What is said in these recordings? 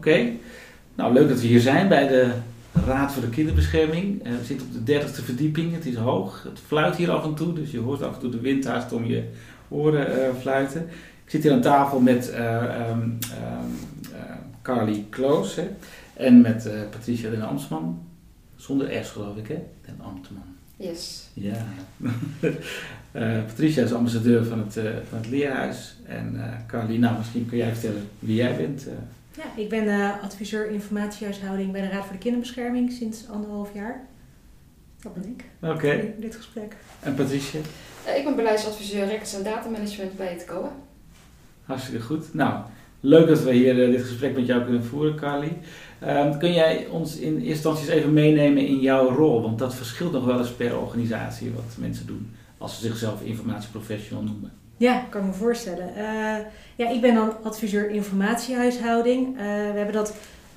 Oké, nou leuk dat we hier zijn bij de Raad voor de Kinderbescherming. Uh, we zitten op de dertigste verdieping, het is hoog. Het fluit hier af en toe, dus je hoort af en toe de wind haast om je oren uh, fluiten. Ik zit hier aan tafel met uh, um, Carly Kloos hè, en met Patricia den Amstman. Zonder S geloof ik hè, den Amstman. Yes. Ja. Patricia is ambassadeur van het, van het leerhuis. En Carly, nou misschien kun jij vertellen wie jij bent. Ja, ik ben uh, adviseur informatiehuishouding bij de Raad voor de Kinderbescherming sinds anderhalf jaar. Dat ben ik. Oké. Okay. Dit gesprek. En Patricia? Uh, ik ben beleidsadviseur records en datamanagement bij het COA. Hartstikke goed. Nou, leuk dat we hier uh, dit gesprek met jou kunnen voeren, Carly. Ehm, kun jij ons in eerste instantie eens even meenemen in jouw rol? Want dat verschilt nog wel eens per organisatie wat mensen doen als ze zichzelf informatieprofessional noemen. Ja, kan me voorstellen. Uh, ja, ik ben dan adviseur informatiehuishouding. Uh, we hebben dat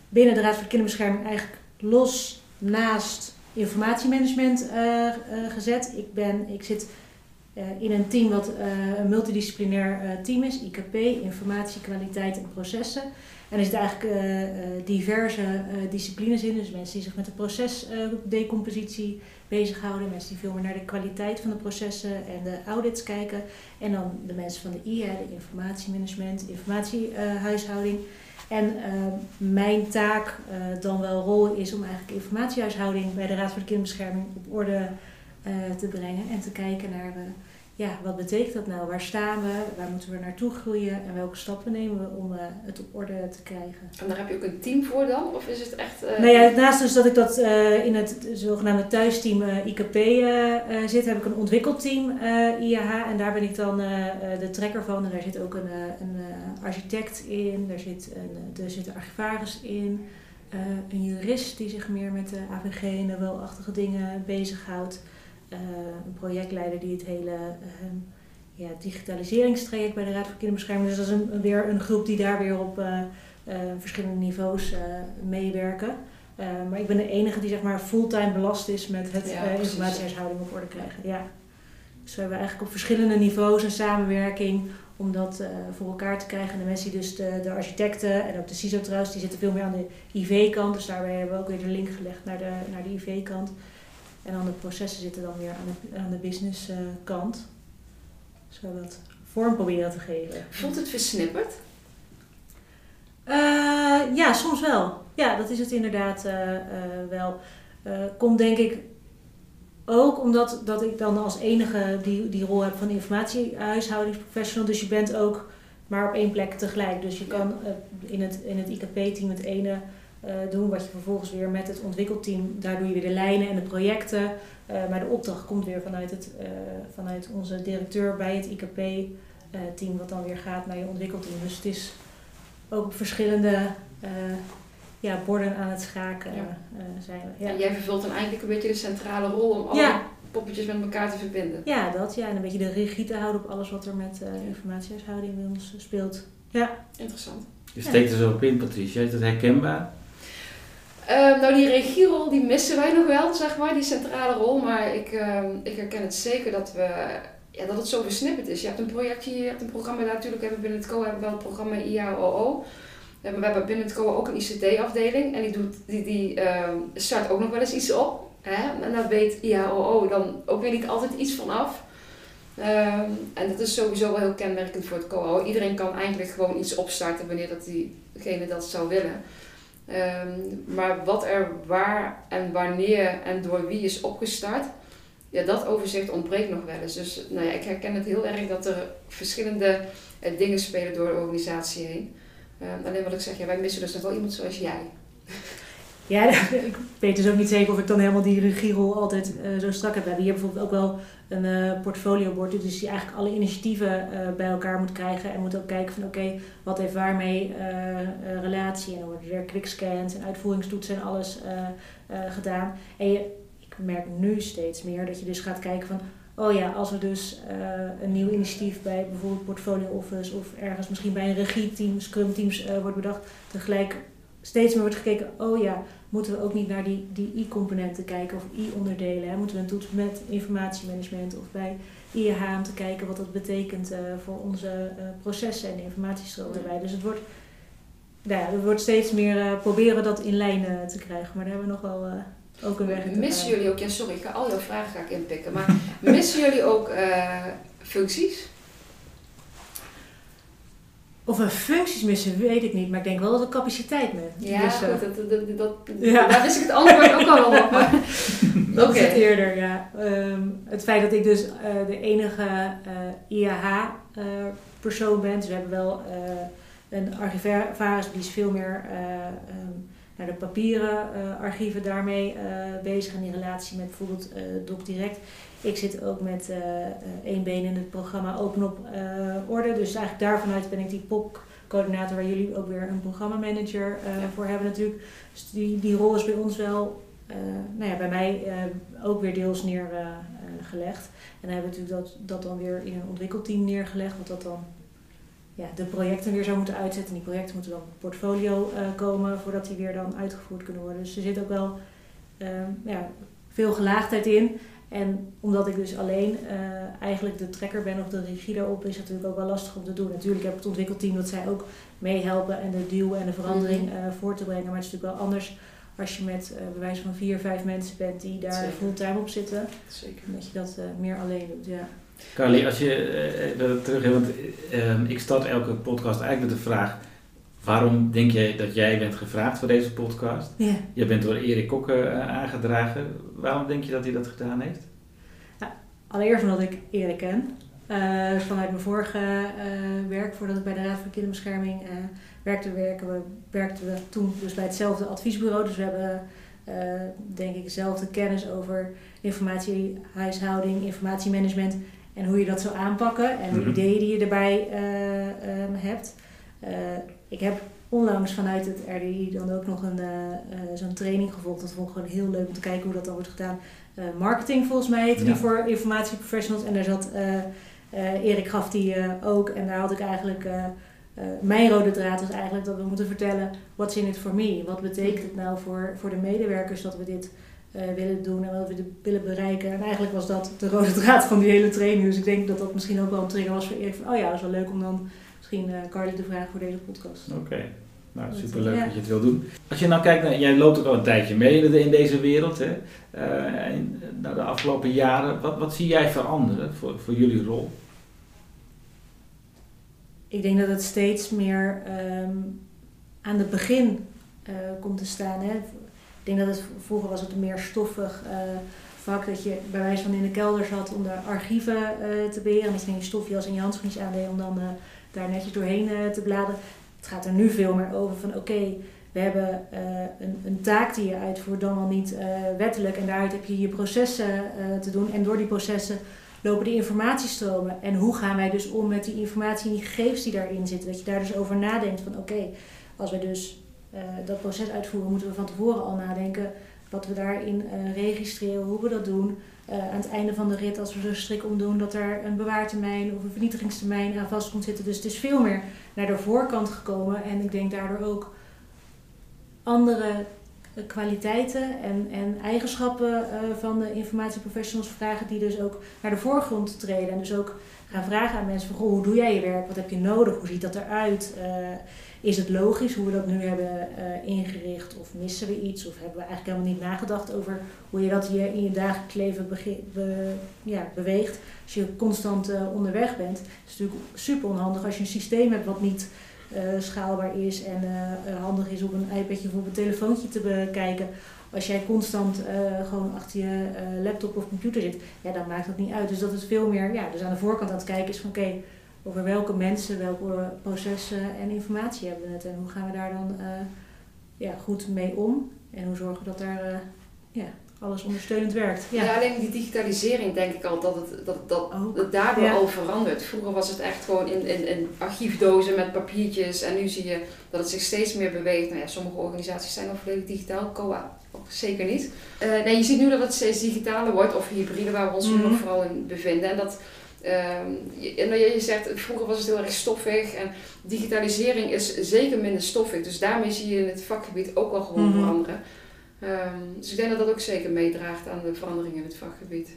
binnen de Raad voor de Kinderbescherming eigenlijk los naast informatiemanagement uh, gezet. Ik, ben, ik zit in een team wat een multidisciplinair team is, IKP, informatie, kwaliteit en processen. En er zitten eigenlijk diverse disciplines in, dus mensen die zich met de procesdecompositie bezighouden. Mensen die veel meer naar de kwaliteit van de processen en de audits kijken. En dan de mensen van de IA, de informatiemanagement, informatiehuishouding. en uh, mijn taak, uh, dan wel rol, is om eigenlijk informatiehuishouding bij de Raad voor de Kinderbescherming op orde uh, te brengen. En te kijken naar ja, wat betekent dat nou? Waar staan we? Waar moeten we naartoe groeien? En welke stappen nemen we om uh, het op orde te krijgen? En daar heb je ook een team voor dan? Of is het echt... Uh... Nou ja, naast dus dat ik dat uh, in het zogenaamde thuisteam IKP zit, heb ik een ontwikkelteam IAH. En daar ben ik dan de trekker van. En daar zit ook een, een architect in. Daar zit een, er zit een archivaris in. een jurist die zich meer met de AVG en de welachtige dingen bezighoudt. Uh, een projectleider die het hele uh, ja, digitaliseringstraject bij de Raad voor Kinderbescherming. Dus dat is een, weer een groep die daar weer op uh, verschillende niveaus meewerken. maar ik ben de enige die zeg maar fulltime belast is met het ja, informatiehuishouding op orde krijgen. Ja. Dus we hebben eigenlijk op verschillende niveaus een samenwerking om dat voor elkaar te krijgen. En de mensen die dus de, de architecten en ook de CISO trouwens, die zitten veel meer aan de IV-kant. Dus daarbij hebben we ook weer de link gelegd naar de, naar de IV-kant. En dan de processen zitten dan weer aan de, aan de business uh, kant. Zodat vorm proberen te geven. Voelt het versnipperd? Uh, ja, soms wel. Ja, dat is het inderdaad uh, wel. komt denk ik ook omdat dat ik dan als enige die, die rol heb van informatiehuishoudingsprofessional. Dus je bent ook maar op één plek tegelijk. Dus je kan in het, in het IKP-team het ene doen. Wat je vervolgens weer met het ontwikkelteam, daar doe je weer de lijnen en de projecten. Uh, maar de opdracht komt weer vanuit, het, uh, vanuit onze directeur bij het IKP-team, wat dan weer gaat naar je ontwikkelteam. Dus het is ook op verschillende ja, borden aan het schaken ja. zijn we. Ja. En jij vervult dan eigenlijk een beetje de centrale rol om alle ja. poppetjes met elkaar te verbinden. Ja, dat ja. En een beetje de regie te houden op alles wat er met informatiehuishouding bij ons speelt. Ja. Interessant. Je steekt er zo op in, Patricia. Is dat herkenbaar? Uh, nou, die regierol die missen wij nog wel, zeg maar, die centrale rol. Maar ik, uh, ik herken het zeker dat, we, ja, dat het zo versnipperd is. Je hebt een projectje, je hebt een programma, natuurlijk hebben we binnen het COA hebben we wel het programma IAOO. We hebben binnen het COA ook een ICT-afdeling en die, doet, die, die uh, start ook nog wel eens iets op. Hè? En daar weet IAOO dan ook weer niet altijd iets van af. Ehm, en dat is sowieso wel heel kenmerkend voor het COA. Iedereen kan eigenlijk gewoon iets opstarten wanneer dat diegene dat zou willen. Ehm, maar wat er waar en wanneer en door wie is opgestart, ja, dat overzicht ontbreekt nog wel eens. Dus nou ja, ik herken het heel erg dat er verschillende uh, dingen spelen door de organisatie heen. Ehm, alleen wat ik zeg, ja, wij missen dus nog wel iemand zoals jij. Ja, ik weet dus ook niet zeker of ik dan helemaal die regierol altijd uh, zo strak heb. We hebben hier bijvoorbeeld ook wel een uh, portfoliobord, dus die eigenlijk alle initiatieven uh, bij elkaar moet krijgen en moet ook kijken van oké, wat heeft waarmee relatie en dan worden er quickscans en uitvoeringstoetsen en alles gedaan. En je, ik merk nu steeds meer dat je dus gaat kijken van oh ja, als er dus een nieuw initiatief bij bijvoorbeeld Portfolio Office of ergens misschien bij een regieteam, Scrum teams wordt bedacht, tegelijk steeds meer wordt gekeken, oh ja, moeten we ook niet naar die, die I-componenten kijken of I-onderdelen. Moeten we een toets met informatiemanagement of bij IEH om te kijken wat dat betekent uh, voor onze uh, processen en informatiestroom erbij. Dus het wordt, nou ja, er wordt steeds meer uh, proberen dat in lijn te krijgen, maar daar hebben we nog wel ook een te Missen jullie ook, ja sorry, ik ga al jouw vragen ga ik inpikken, maar missen jullie ook functies? Of we functies missen, weet ik niet. Maar ik denk wel dat we capaciteit missen. Ja, dus, goed, dat, dat, dat, ja. daar wist ik het antwoord ook al op. Maar... dat okay. is het eerder, ja. Um, het feit dat ik dus uh, de enige uh, IAH-persoon uh, ben. Dus we hebben wel een archivaris die is veel meer um, naar de papieren archieven daarmee bezig. En in relatie met bijvoorbeeld DocDirect. Ik zit ook met één been in het programma Open op Orde. Dus eigenlijk daarvanuit ben ik die POC-coördinator, waar jullie ook weer een programmamanager uh, ja. voor hebben natuurlijk. Dus die, die rol is bij ons wel, nou ja, bij mij ook weer deels neergelegd. en dan hebben we natuurlijk dat, dat dan weer in een ontwikkelteam neergelegd, wat dat dan ja, de projecten weer zou moeten uitzetten. En die projecten moeten dan op portfolio komen voordat die weer dan uitgevoerd kunnen worden. Dus er zit ook wel ja, veel gelaagdheid in. En omdat ik dus alleen uh, eigenlijk de trekker ben of de regie daarop, is het natuurlijk ook wel lastig om te doen. Natuurlijk heb ik het ontwikkelteam dat zij ook meehelpen en de duw en de verandering uh, voor te brengen. Maar het is natuurlijk wel anders als je met uh, bewijs van vier, vijf mensen bent die daar Zeker. fulltime op zitten. Zeker. Dat je dat meer alleen doet, ja. Carly, als je uh, terug hebt, want ehm, ik start elke podcast eigenlijk met de vraag: waarom denk jij dat jij bent gevraagd voor deze podcast? Ja. Je bent door Erik Kokke aangedragen. Waarom denk je dat hij dat gedaan heeft? Nou, allereerst omdat ik Erik ken. Vanuit mijn vorige werk, voordat ik bij de Raad voor Kinderbescherming werkte, werken we, werkten we toen dus bij hetzelfde adviesbureau. Dus we hebben denk ik dezelfde kennis over informatiehuishouding, informatiemanagement en hoe je dat zou aanpakken en de mm -hmm. ideeën die je erbij um, hebt. ik heb onlangs vanuit het RDI dan ook nog een, uh, zo'n training gevolgd. Dat vond ik gewoon heel leuk om te kijken hoe dat dan wordt gedaan. Marketing volgens mij heette ja. die voor informatieprofessionals. En daar zat Erik gaf die ook. En daar had ik eigenlijk... mijn rode draad was eigenlijk dat we moeten vertellen... What's in it for me? Wat betekent het nou voor, voor de medewerkers dat we dit willen doen... en wat we willen bereiken? En eigenlijk was dat de rode draad van die hele training. Dus ik denk dat dat misschien ook wel een trigger was voor Erik. Van, oh ja, dat is wel leuk om dan misschien Carly te vragen voor deze podcast. Oké. Okay. Nou, superleuk ja. dat je het wil doen. Als je nou kijkt, naar, jij loopt ook al een tijdje mee in deze wereld. Hè? Uh, in, nou, de afgelopen jaren, wat, wat zie jij veranderen voor, voor jullie rol? Ik denk dat het steeds meer um, aan het begin uh, komt te staan. Hè? Ik denk dat het vroeger was het een meer stoffig uh, vak. Dat je bij wijze van in de kelder zat om de archieven te beheren. En dat je je stofjas en je handschoentjes aandeed om dan daar netjes doorheen te bladeren. Het gaat er nu veel meer over van oké, we hebben een, een, taak die je uitvoert, dan wel niet wettelijk. En daaruit heb je je processen te doen. En door die processen lopen de informatiestromen. En hoe gaan wij dus om met die informatie en die gegevens die daarin zitten? Dat je daar dus over nadenkt van oké, als we dus dat proces uitvoeren, moeten we van tevoren al nadenken wat we daarin registreren, hoe we dat doen. aan het einde van de rit, als we zo strik omdoen, dat er een bewaartermijn of een vernietigingstermijn aan vast komt zitten. Dus het is veel meer naar de voorkant gekomen. En ik denk daardoor ook andere kwaliteiten en, en eigenschappen van de informatieprofessionals vragen die dus ook naar de voorgrond treden. En dus ook gaan vragen aan mensen van, goh, hoe doe jij je werk? Wat heb je nodig? Hoe ziet dat eruit? Is het logisch hoe we dat nu hebben ingericht? Of missen we iets? Of hebben we eigenlijk helemaal niet nagedacht over hoe je dat hier in je dagelijks leven ja, beweegt? Als je constant onderweg bent, is het natuurlijk super onhandig als je een systeem hebt wat niet uh, schaalbaar is en handig is op een iPadje of op een telefoontje te bekijken. Als jij constant gewoon achter je laptop of computer zit, ja, dan maakt dat niet uit. Dus dat is veel meer, ja, dus aan de voorkant aan het kijken is van oké, over welke mensen, welke processen en informatie hebben we het en hoe gaan we daar dan ja, goed mee om en hoe zorgen we dat daar ja, alles ondersteunend werkt. Ja. alleen die digitalisering denk ik al dat het, dat, dat daardoor al verandert. Vroeger was het echt gewoon in, in, in archiefdozen met papiertjes en nu zie je dat het zich steeds meer beweegt. Nou ja, sommige organisaties zijn nog volledig digitaal, COA zeker niet. Uh, nee, je ziet nu dat het steeds digitaler wordt of hybride waar we ons nu nog mhm. vooral in bevinden. En dat, uh, je, je, zegt, vroeger was het heel erg stoffig en digitalisering is zeker minder stoffig. Dus daarmee zie je in het vakgebied ook wel gewoon mhm. veranderen. Um, dus ik denk dat dat ook zeker meedraagt aan de veranderingen in het vakgebied.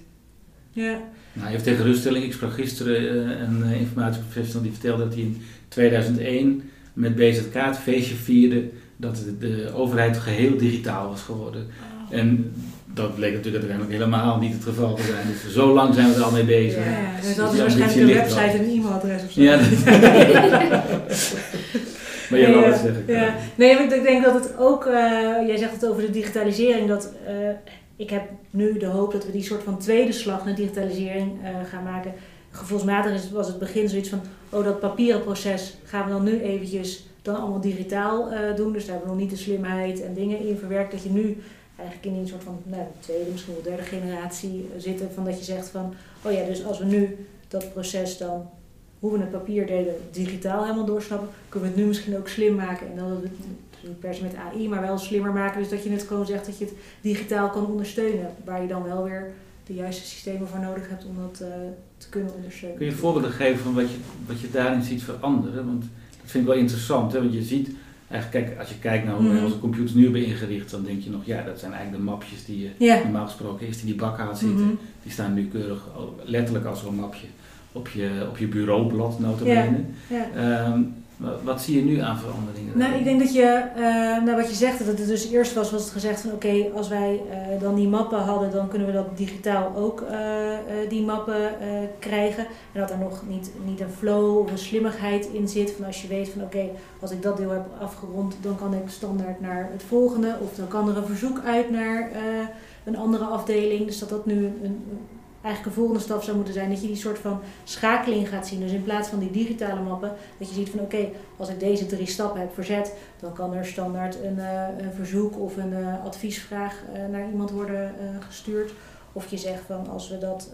Ja. Nou, even tegen ruststelling, ik sprak gisteren uh, een uh, informatieprofessional die vertelde dat hij in 2001 met BZK het feestje vierde dat de, de overheid geheel digitaal was geworden. Oh. En dat bleek natuurlijk uiteindelijk helemaal niet het geval te zijn. Dus zo lang zijn we er al mee bezig. Ja, ja. Dus dat is waarschijnlijk een website en een e-mailadres of zo. Ja, Maar jij wil wat zeggen. Ja. Nee, ik denk dat het ook, uh, jij zegt het over de digitalisering, dat uh, ik heb nu de hoop dat we die soort van tweede slag naar digitalisering uh, gaan maken. Gevoelsmatig was het begin zoiets van, oh dat papieren proces gaan we dan nu eventjes dan allemaal digitaal doen. Dus daar hebben we nog niet de slimheid en dingen in verwerkt. Dat je nu eigenlijk in een soort van nou, tweede, misschien wel derde generatie zit. Van dat je zegt van, oh ja, dus als we nu dat proces dan hoe we het papier deden digitaal helemaal doorsnappen, kunnen we het nu misschien ook slim maken. En dan we het niet per se met AI, maar wel slimmer maken. Dus dat je het gewoon zegt dat je het digitaal kan ondersteunen. Waar je dan wel weer de juiste systemen voor nodig hebt om dat uh, te kunnen ondersteunen. Kun je voorbeelden geven van wat je, wat je daarin ziet veranderen? Want dat vind ik wel interessant, hè? want je ziet eigenlijk, kijk, als je kijkt naar hoe mm. onze computers nu hebben ingericht, dan denk je nog, ja, dat zijn eigenlijk de mapjes die je normaal gesproken eerst in die bak haalt zitten. Mm-hmm. Die staan nu keurig letterlijk als zo'n mapje op je, op je bureaublad notabene. Ja, ja. Um, wat zie je nu aan veranderingen? Nou, ik denk dat je, uh, wat je zegt, dat het dus eerst was, was het gezegd van oké, als wij uh, dan die mappen hadden, dan kunnen we dat digitaal ook uh, die mappen krijgen. En dat er nog niet, niet een flow of een slimmigheid in zit. Van als je weet van oké, als ik dat deel heb afgerond, dan kan ik standaard naar het volgende. Of dan kan er een verzoek uit naar een andere afdeling. Dus dat dat nu een, eigenlijk een volgende stap zou moeten zijn dat je die soort van schakeling gaat zien. Dus in plaats van die digitale mappen, dat je ziet van oké, als ik deze drie stappen heb verzet, dan kan er standaard een, uh, een verzoek of een uh, adviesvraag uh, naar iemand worden gestuurd. Of je zegt van als we dat,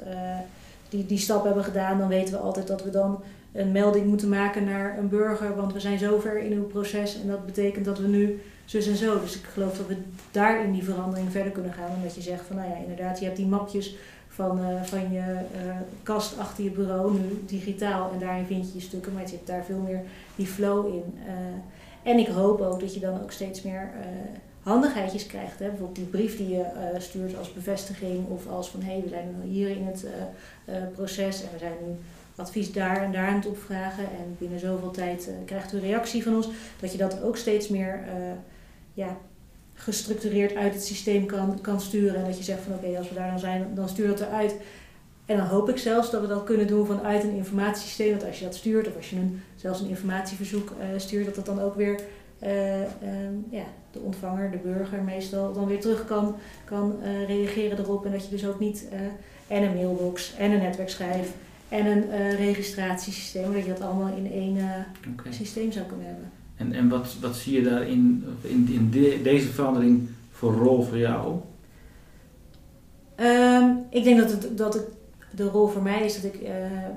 die, die stap hebben gedaan, dan weten we altijd dat we dan een melding moeten maken naar een burger, want we zijn zover in uw proces en dat betekent dat we nu zus en zo. Dus ik geloof dat we daar in die verandering verder kunnen gaan. Omdat je zegt van nou ja, inderdaad, je hebt die mapjes van, uh, van je uh, kast achter je bureau nu digitaal. En daarin vind je je stukken, maar je hebt daar veel meer die flow in. Uh, en ik hoop ook dat je dan ook steeds meer handigheidjes krijgt. Hè? Bijvoorbeeld die brief die je stuurt als bevestiging of als van hé, hey, we zijn hier in het proces en we zijn nu advies daar en daar aan het opvragen en binnen zoveel tijd krijgt u een reactie van ons. Dat je dat ook steeds meer ja, gestructureerd uit het systeem kan, kan sturen. En dat je zegt van oké, als we daar dan zijn, dan stuur dat eruit. En dan hoop ik zelfs dat we dat kunnen doen vanuit een informatiesysteem. Want als je dat stuurt, of als je een, zelfs een informatieverzoek uh, stuurt, dat dat dan ook weer uh, ja, de ontvanger, de burger meestal, dan weer terug kan, kan uh, reageren erop. En dat je dus ook niet en een mailbox en een netwerkschijf en een registratiesysteem, dat je dat allemaal in één okay. systeem zou kunnen hebben. En, en wat, wat zie je daarin, in, in deze verandering voor rol voor jou? Um, ik denk dat, het, dat de rol voor mij is dat ik uh,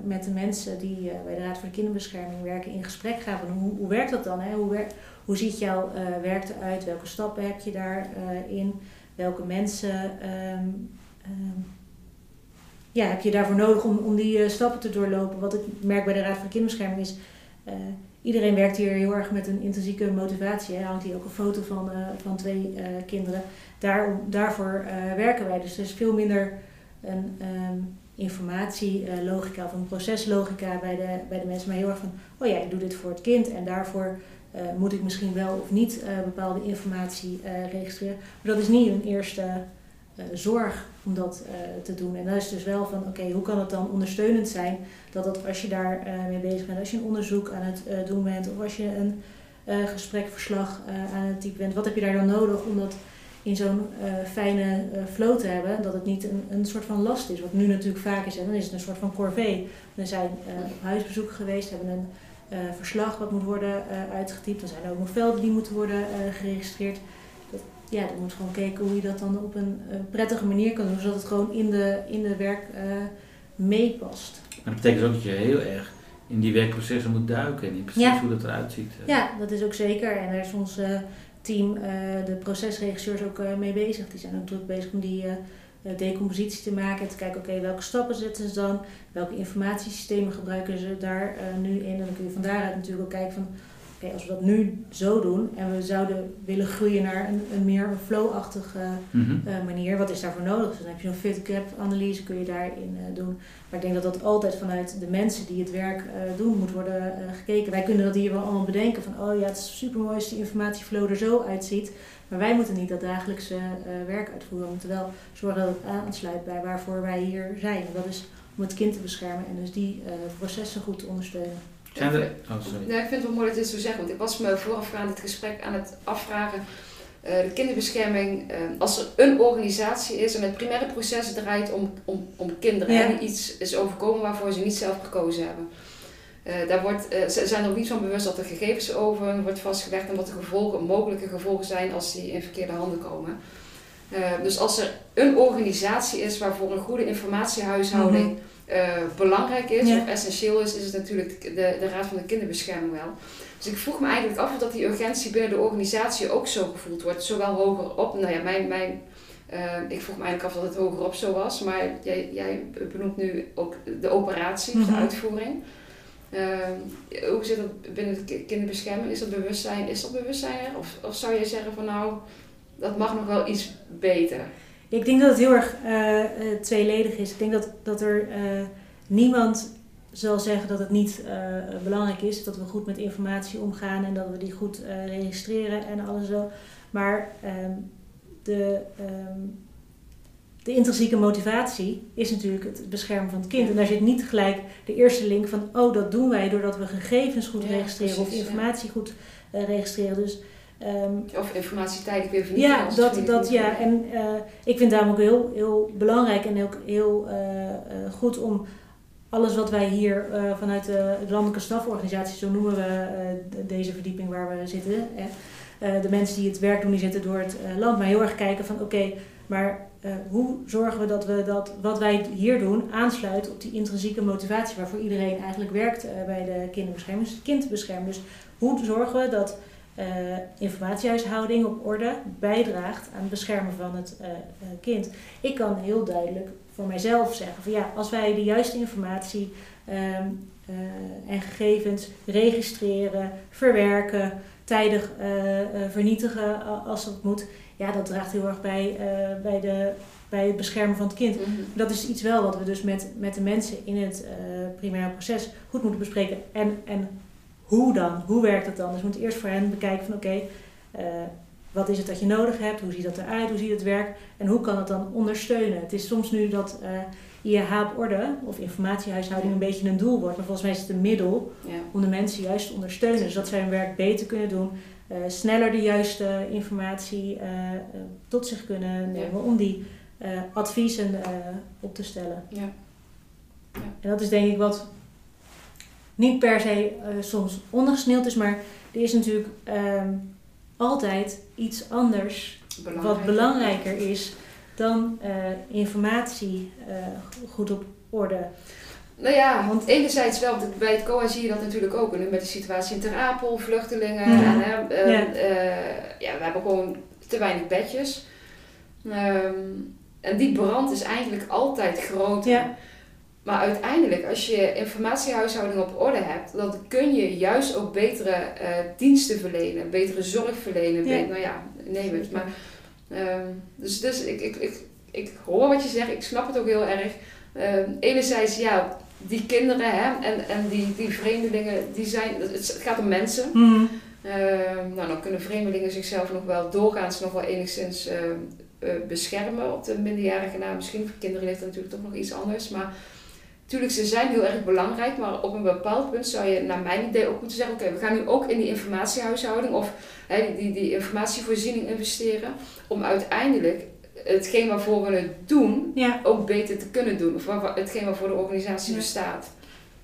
met de mensen die uh, bij de Raad voor de Kinderbescherming werken in gesprek ga. Van hoe, werkt dat dan? Hè? Hoe, hoe ziet jouw uh, werk eruit? Welke stappen heb je daarin? Welke mensen um, um, ja, heb je daarvoor nodig om, om die stappen te doorlopen? Wat ik merk bij de Raad voor de Kinderbescherming is iedereen werkt hier heel erg met een intrinsieke motivatie. Er hangt hier ook een foto van, van twee kinderen. Daar, daarvoor werken wij. Dus er is veel minder een um, informatielogica of een proceslogica bij de, bij de mensen. Maar heel erg van, oh ja, ik doe dit voor het kind en daarvoor moet ik misschien wel of niet bepaalde informatie registreren. Maar dat is niet een eerste zorg om dat te doen. En dat is dus wel van, oké, hoe kan het dan ondersteunend zijn dat, dat als je daar mee bezig bent, als je een onderzoek aan het doen bent of als je een gesprekverslag aan het typen bent, wat heb je daar dan nodig om dat in zo'n fijne flow te hebben, dat het niet een, een soort van last is, wat nu natuurlijk vaak is. En dan is het een soort van corvée. We zijn op huisbezoek geweest, hebben een verslag wat moet worden uitgetypt. Er zijn ook nog velden die moeten worden geregistreerd. Ja, dan moet gewoon kijken hoe je dat dan op een prettige manier kan doen, zodat het gewoon in de, in de werk meepast. Maar dat betekent ook dat je heel erg in die werkprocessen moet duiken en in precies ja. hoe dat eruit ziet. Ja, dat is ook zeker. En daar is ons team, de procesregisseurs, ook mee bezig. Die zijn ook druk bezig om die eh, decompositie te maken en te kijken, oké, welke stappen zetten ze dan, welke informatiesystemen gebruiken ze daar nu in. En dan kun je van daaruit natuurlijk ook kijken van, als we dat nu zo doen en we zouden willen groeien naar een, een meer flow-achtige mm manier, wat is daarvoor nodig? Dus dan heb je zo'n fit gap analyse, kun je daarin doen. Maar ik denk dat dat altijd vanuit de mensen die het werk doen moet worden gekeken. Wij kunnen dat hier wel allemaal bedenken van, oh ja, het is super mooi als die informatieflow er zo uitziet. Maar wij moeten niet dat dagelijkse werk uitvoeren. We moeten wel zorgen dat het aansluit bij waarvoor wij hier zijn. En dat is om het kind te beschermen en dus die processen goed te ondersteunen. Zijn er... Oh, sorry. Nee, ik vind het wel mooi dat je dit zo zegt. Want ik was me voorafgaand dit gesprek aan het afvragen. Uh, de kinderbescherming, als er een organisatie is en het primaire proces draait om, om, om kinderen die iets is overkomen waarvoor ze niet zelf gekozen hebben. Uh, daar wordt, uh, ze zijn er ook niet van bewust dat er gegevens over wordt vastgelegd en wat de gevolgen, mogelijke gevolgen zijn als die in verkeerde handen komen. Uh, dus als er een organisatie is waarvoor een goede informatiehuishouding mm belangrijk is of essentieel is, is het natuurlijk de, de Raad van de Kinderbescherming wel. Dus ik vroeg me eigenlijk af of dat die urgentie binnen de organisatie ook zo gevoeld wordt, zowel hoger op. Nou ja, mijn, mijn, ik vroeg me eigenlijk af dat het hoger op zo was, maar jij, jij benoemt nu ook de operatie, mm -hmm. de uitvoering. Uh, hoe zit dat binnen de kinderbescherming? Is dat bewustzijn? Is dat bewustzijn er? Of, of zou je zeggen van nou, dat mag nog wel iets beter? Ik denk dat het heel erg uh, tweeledig is. Ik denk dat, dat er uh, niemand zal zeggen dat het niet belangrijk is. Dat we goed met informatie omgaan en dat we die goed registreren en alles zo. Maar ehm, de, um, de intrinsieke motivatie is natuurlijk het beschermen van het kind. En daar zit niet gelijk de eerste link van, oh, dat doen wij doordat we gegevens goed registreren of informatie goed uh, registreren. Dus, um, of informatie tijdelijk weer vernietigen. Ja, dat, dat, ja. en uh, ik vind daarom ook heel, heel belangrijk en ook heel uh, goed om alles wat wij hier vanuit de landelijke staforganisatie, zo noemen we deze verdieping waar we zitten, de mensen die het werk doen, die zitten door het land, maar heel erg kijken van, oké, maar hoe zorgen we dat we dat wat wij hier doen aansluit op die intrinsieke motivatie waarvoor iedereen eigenlijk werkt bij de kinderbescherming, dus het kind beschermen. Dus hoe zorgen we dat uh, informatiehuishouding op orde bijdraagt aan het beschermen van het kind? Ik kan heel duidelijk voor mijzelf zeggen van ja, als wij de juiste informatie ehm, en gegevens registreren, verwerken, tijdig vernietigen als dat moet ja, dat draagt heel erg bij, bij, de, bij het beschermen van het kind. Mhm. Dat is iets wel wat we dus met, met de mensen in het primaire proces goed moeten bespreken. En, en hoe dan? Hoe werkt dat dan? Dus we moeten eerst voor hen bekijken van oké, okay, uh, wat is het dat je nodig hebt? Hoe ziet dat eruit? Hoe ziet het werk? En hoe kan het dan ondersteunen? Het is soms nu dat IH op orde of informatiehuishouding een beetje een doel wordt. Maar volgens mij is het een middel ja. om de mensen juist te ondersteunen. Dus dat zij hun werk beter kunnen doen uh, sneller de juiste informatie uh, tot zich kunnen nemen om die adviezen op te stellen. Ja. ja. En dat is denk ik wat niet per se soms ondergesneeuwd is, maar er is natuurlijk ehm, altijd iets anders wat belangrijker is dan informatie goed op orde nou ja, want enerzijds wel, bij het COA zie je dat natuurlijk ook. En nu met de situatie in Ter Apel, vluchtelingen. Mhm. En, ja. Uh, ja, we hebben gewoon te weinig bedjes. Um, en die brand is eigenlijk altijd groter. Ja. Maar uiteindelijk, als je informatiehuishouding op orde hebt, dan kun je juist ook betere uh, diensten verlenen, betere zorg verlenen. Ja. Beter, nou ja, neem het. Maar, ehm, dus dus ik, ik, ik, ik hoor wat je zegt, ik snap het ook heel erg. Ehm, enerzijds, ja, die kinderen hè, en, en die, die vreemdelingen, die zijn, het gaat om mensen. Ehm, nou, dan kunnen vreemdelingen zichzelf nog wel doorgaans nog wel enigszins eh, beschermen op de minderjarige na. Misschien voor kinderen ligt het natuurlijk toch nog iets anders. Maar natuurlijk, ze zijn heel erg belangrijk. Maar op een bepaald punt zou je naar mijn idee ook moeten zeggen... Oké, we gaan nu ook in die informatiehuishouding of hè, die, die informatievoorziening investeren. Om uiteindelijk hetgeen waarvoor we het doen Ja. ook beter te kunnen doen. Of waar- hetgeen waarvoor de organisatie Ja. bestaat.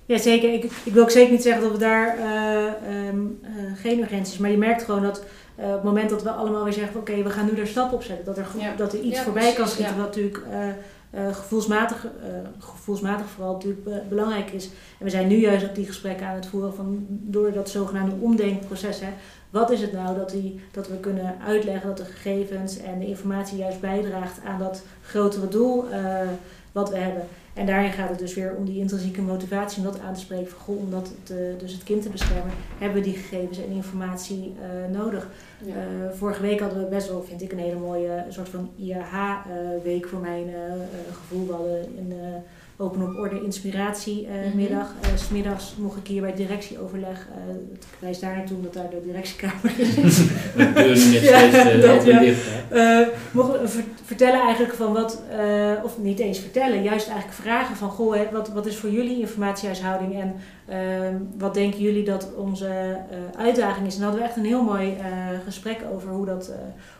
Ja, zeker. Ik, ik wil ook zeker niet zeggen dat we daar eh, ehm, eh, geen urgentie is. Maar je merkt gewoon dat eh, op het moment dat we allemaal weer zeggen: oké, we gaan nu er stap op zetten. Dat er, Ja. dat er iets voorbij kan schieten, wat natuurlijk eh, gevoelsmatig, eh, gevoelsmatig vooral natuurlijk be- belangrijk is. En we zijn nu juist ook die gesprekken aan het voeren van, door dat zogenaamde omdenkproces. Hè, wat is het nou dat, die, dat we kunnen uitleggen dat de gegevens en de informatie juist bijdraagt aan dat grotere doel eh, wat we hebben? En daarin gaat het dus weer om die intrinsieke motivatie om dat aan te spreken. Van, goh, om dat te- dus het kind te beschermen, hebben we die gegevens en informatie eh, nodig. Ja. Eh, vorige week hadden we best wel, vind ik, een hele mooie soort van IAH-week voor mijn eh, eh, gevoel. We hadden een eh, open op orde inspiratie eh, Mhm. middag. 's middags mocht ik hier bij directieoverleg. eh het wijst daar naartoe omdat daar de directiekamer is. Ja, mogen vertellen eigenlijk van wat, of niet eens vertellen, juist eigenlijk vragen van, goh, hè, wat, wat is voor jullie informatiehuishouding en ehm, wat denken jullie dat onze uitdaging is? En dan hadden we echt een heel mooi gesprek over hoe dat,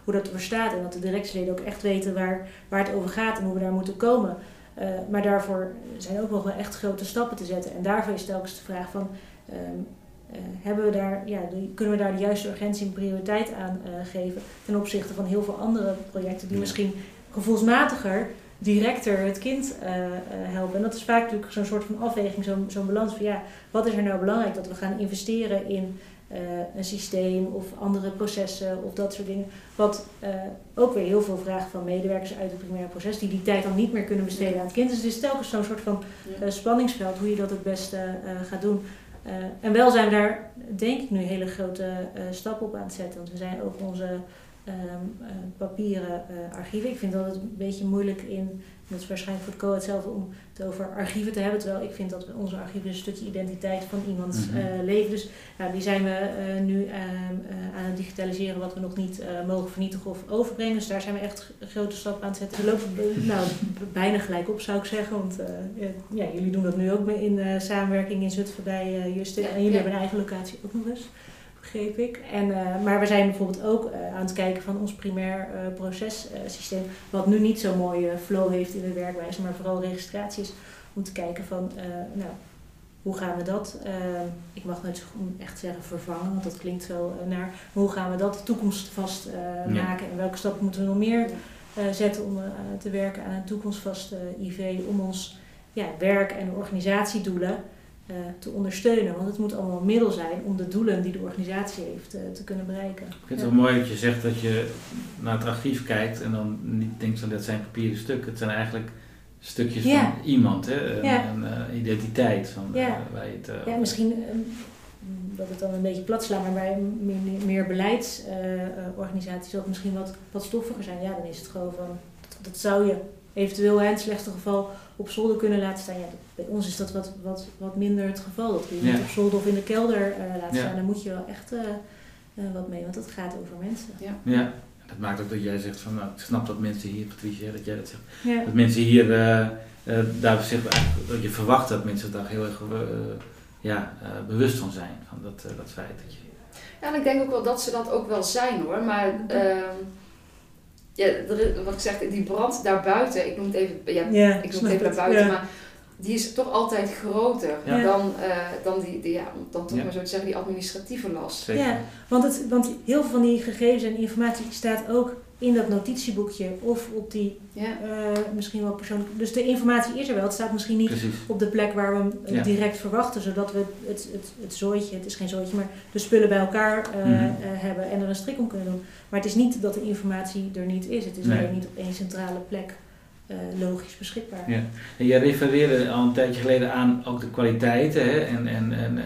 hoe dat er staat en dat de directieleden ook echt weten waar, waar het over gaat en hoe we daar moeten komen. Eh, maar daarvoor zijn ook nog wel echt grote stappen te zetten. En daarvoor is telkens de vraag van, ehm, eh, hebben we daar, ja, de- kunnen we daar de juiste urgentie en prioriteit aan eh, geven ten opzichte van heel veel andere projecten die Ja. misschien gevoelsmatiger directer het kind helpen. En dat is vaak natuurlijk zo'n soort van afweging, zo'n balans van ja, wat is er nou belangrijk dat we gaan investeren in een systeem of andere processen of dat soort dingen. Wat eh, ook weer heel veel vraagt van medewerkers uit het primaire proces die die tijd dan niet meer kunnen besteden aan het kind. Dus het is telkens zo'n soort van eh, spanningsveld hoe je dat het beste eh, gaat doen. Eh, en wel zijn we daar, denk ik, nu hele grote eh, stappen op aan het zetten. Want we zijn ook onze ehm, eh, papieren eh, archieven. Ik vind dat het een beetje moeilijk in, dat is waarschijnlijk voor het co hetzelfde, om het over archieven te hebben. Terwijl ik vind dat onze archieven een stukje identiteit van iemands eh, leven. Dus nou, die zijn we eh, nu ehm, eh, aan het digitaliseren wat we nog niet eh, mogen vernietigen of overbrengen. Dus daar zijn we echt grote stappen aan het zetten. We lopen nou, bijna gelijk op zou ik zeggen. Want eh, ja, jullie doen dat nu ook in eh, samenwerking in Zutphen bij eh Justin. Ja, en jullie ja. hebben een eigen locatie ook nog eens begreep ik. En, eh, maar we zijn bijvoorbeeld ook eh, aan het kijken van ons primair eh, processysteem, wat nu niet zo'n mooie flow heeft in de werkwijze, maar vooral registraties, om te kijken van, nou, hoe gaan we dat, ik mag nooit echt zeggen vervangen, want dat klinkt zo naar, maar hoe gaan we dat toekomstvast eh, Ja. maken en welke stappen moeten we nog meer zetten om te werken aan een toekomstvast IV, om ons ja, werk- en organisatiedoelen eh, te ondersteunen. Want het moet allemaal een middel zijn om de doelen die de organisatie heeft eh, te kunnen bereiken. Ik vind het wel mooi dat je zegt dat je naar het archief kijkt en dan niet denkt van dat zijn papieren stukken. Het zijn eigenlijk stukjes Ja. van iemand, hè? Een, Ja. een, eh, identiteit van waar je het Ja, misschien eh, dat het dan een beetje plat slaat, maar bij meer, meer beleidsorganisaties zal het misschien wat, wat stoffiger zijn. Ja, dan is het gewoon van, dat, dat zou je eventueel hè, in het slechtste geval op zolder kunnen laten staan. Ja, dat- bij ons is dat wat, wat, wat minder het geval. Dat kun je Ja. niet op zolder of in de kelder eh, laten Ja. staan. Daar moet je wel echt eh, eh, wat mee, want het gaat over mensen. Ja, dat maakt ook dat jij zegt van, nou, ik snap dat mensen hier, Patricia, dat jij dat zegt, Ja. dat mensen hier, eh, eh, daar zich eigenlijk, dat je verwacht dat mensen daar heel erg eh, ja, eh, bewust van zijn, van dat, eh, dat feit dat je... Ja, en ik denk ook wel dat ze dat ook wel zijn hoor. Maar ehm, ja, er wat ik zeg, die brand daarbuiten, ik noem het even, ja, Ja, ik noem het even buiten, Ja. maar die is toch altijd groter Ja. dan, eh, dan, die, die, ja, dan toch Ja. maar zo te zeggen, die administratieve last. Zeker. Ja, want, het, want heel veel van die gegevens en informatie staat ook in dat notitieboekje of op die Ja. eh, misschien wel persoonlijk. Dus de informatie is er wel. Het staat misschien niet Precies. op de plek waar we hem eh, Ja. direct verwachten, zodat we het, het, het zooitje, het is geen zooitje, maar de spullen bij elkaar eh, Mhm. eh, hebben en er een strik om kunnen doen. Maar het is niet dat de informatie er niet is. Het is Nee. niet op één centrale plek eh, logisch beschikbaar. Ja. En jij refereerde al een tijdje geleden aan ook de kwaliteiten hè, en, en, en uh,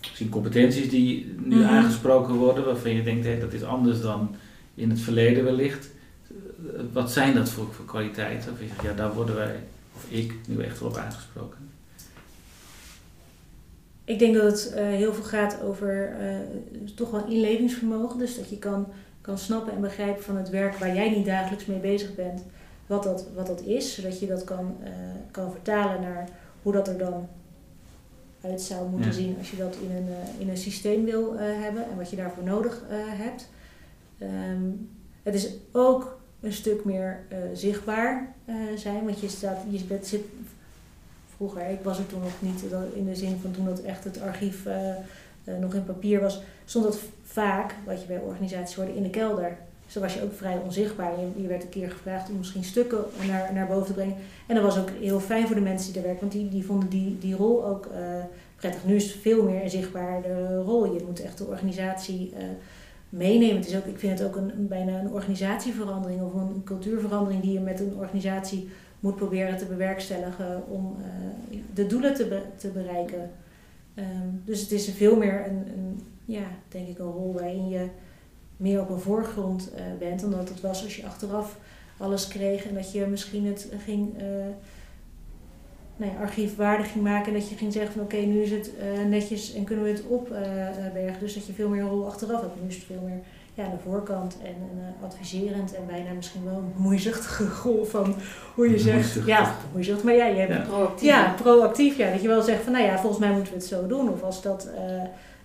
misschien competenties die nu Mhm. aangesproken worden, waarvan je denkt hé, dat is anders dan in het verleden wellicht. Wat zijn dat voor, voor kwaliteiten? Of je zegt, ja, daar worden wij, of ik, nu echt wel op aangesproken. Ik denk dat het eh, heel veel gaat over eh, toch wel inlevingsvermogen. Dus dat je kan, kan snappen en begrijpen van het werk waar jij niet dagelijks mee bezig bent, wat dat, wat dat is. Zodat je dat kan, eh, kan vertalen naar hoe dat er dan uit zou moeten Ja. zien als je dat in een, in een systeem wil hebben en wat je daarvoor nodig hebt. Ehm, het is ook een stuk meer eh, zichtbaar eh, zijn, want je, staat, je zit vroeger, ik was er toen nog niet dat- in de zin van toen dat echt het archief eh, eh, nog in papier was, stond dat vaak, wat je bij organisaties hoorde, in de kelder. Dus dan was je ook vrij onzichtbaar. Je, je werd een keer gevraagd om misschien stukken naar, naar boven te brengen. En dat was ook heel fijn voor de mensen die daar werken, want die, die vonden die, die rol ook eh, prettig. Nu is het veel meer een zichtbare rol. Je moet echt de organisatie eh, meenemen. Het is ook, ik vind het ook een, bijna een organisatieverandering of een cultuurverandering die je met een organisatie moet proberen te bewerkstelligen om eh, de doelen te, be- te bereiken. Ehm, dus het is veel meer een, een, ja, denk ik, een rol waarin je meer op een voorgrond eh, bent dan dat het was als je achteraf alles kreeg en dat je misschien het ging, eh nou ja, archiefwaardig ging maken en dat je ging zeggen van oké, nu is het eh, netjes en kunnen we het opbergen. dus dat je veel meer een rol achteraf hebt. Nu is het veel meer ja, aan de voorkant en, en eh, adviserend en bijna misschien wel een bemoeizuchtige rol van hoe je zegt. Ja, bemoeizuchtig. Maar ja, je hebt Ja. Proactief. ja, proactief. Ja, dat je wel zegt van nou ja, volgens mij moeten we het zo doen. Of als dat eh,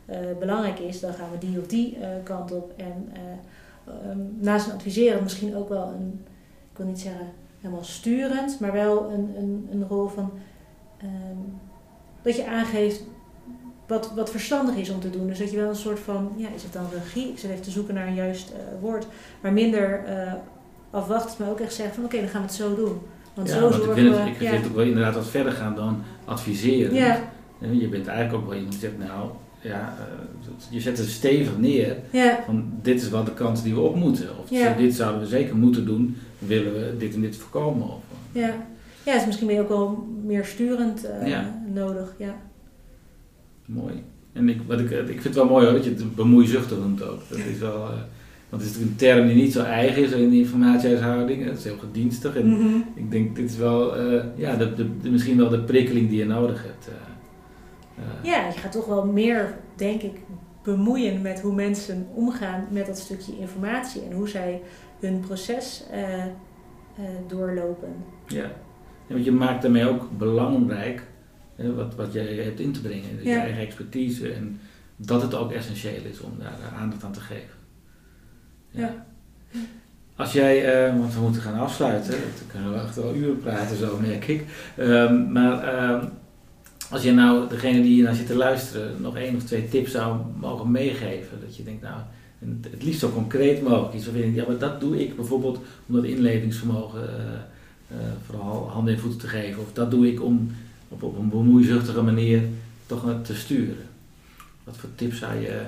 eh, belangrijk is, dan gaan we die of die eh, kant op. En eh, ehm, naast een adviseren misschien ook wel een, ik wil niet zeggen helemaal sturend, maar wel een, een, een rol van ehm, dat je aangeeft wat, wat verstandig is om te doen. Dus dat je wel een soort van, ja, is het dan regie? Ik zit even te zoeken naar een juist eh, woord. Maar minder eh afwachtend, maar ook echt zeggen van oké, dan gaan we het zo doen. Want ja, zo want ik zorgen vind we... het, ik ja. ook wel inderdaad wat verder gaan dan adviseren. Ja, En Je bent eigenlijk ook wel iemand die zegt, nou, ja, eh, je zet het stevig neer ja, van dit is wel de kant die we op moeten. Of dit zouden we zeker moeten doen, willen we dit en dit voorkomen. Of, ja. Ja, dus misschien ben je ook wel meer sturend eh, Ja. nodig. Ja. Mooi. En ik, wat ik, ik vind het wel mooi hoor, dat je het bemoeizuchtig noemt ook. Dat is wel, eh, want het is een term die niet zo eigen is in de informatiehuishouding. Het is heel gedienstig. En Mhm. ik denk, dit is wel, eh, ja, de, de, de- misschien wel de prikkeling die je nodig hebt. ja, je gaat toch wel meer, denk ik, bemoeien met hoe mensen omgaan met dat stukje informatie en hoe zij hun proces doorlopen. Ja. Want je maakt daarmee ook belangrijk hè, wat, wat jij hebt in te brengen, je Ja. eigen expertise en dat het ook essentieel is om daar eh, aandacht aan te geven. Ja. Als jij, eh, want we moeten gaan afsluiten, dan kunnen we echt wel uren praten zo merk ik. Ehm, maar ehm, als jij nou degene die hier naar zit te luisteren nog één of twee tips zou mogen meegeven, dat je denkt nou, het- liefst zo concreet mogelijk iets waarvan je denkt, ja maar dat doe ik bijvoorbeeld om dat inlevingsvermogen eh, eh, vooral handen en voeten te geven. Of dat doe ik om op, op een bemoeizuchtige manier toch te sturen. Wat voor tips zou je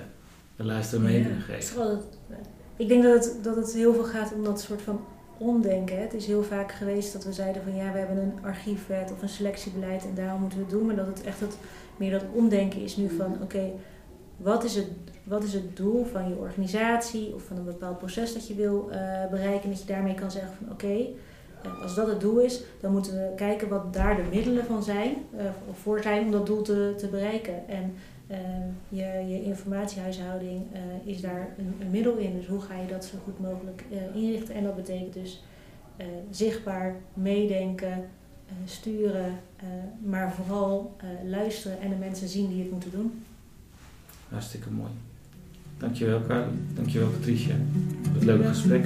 de luisteraar mee kunnen geven? het- ik denk dat het, dat het heel veel gaat om dat soort van omdenken. hè. Het is heel vaak geweest dat we zeiden van ja, we hebben een archiefwet of een selectiebeleid en daarom moeten we het doen. Maar dat het echt het, meer dat omdenken is nu van oké, wat, is het, wat is het doel van je organisatie of van een bepaald proces dat je wil eh, bereiken. En dat je daarmee kan zeggen van oké, als dat het doel is, dan moeten we kijken wat daar de middelen van zijn, eh, voor zijn om dat doel te, te bereiken. En eh, je, je informatiehuishouding eh, is daar een, een middel in. Dus hoe ga je dat zo goed mogelijk inrichten? En dat betekent dus zichtbaar, meedenken, sturen, maar vooral luisteren en de mensen zien die het moeten doen. Hartstikke mooi. Dankjewel Carly, dankjewel Patricia het leuke gesprek.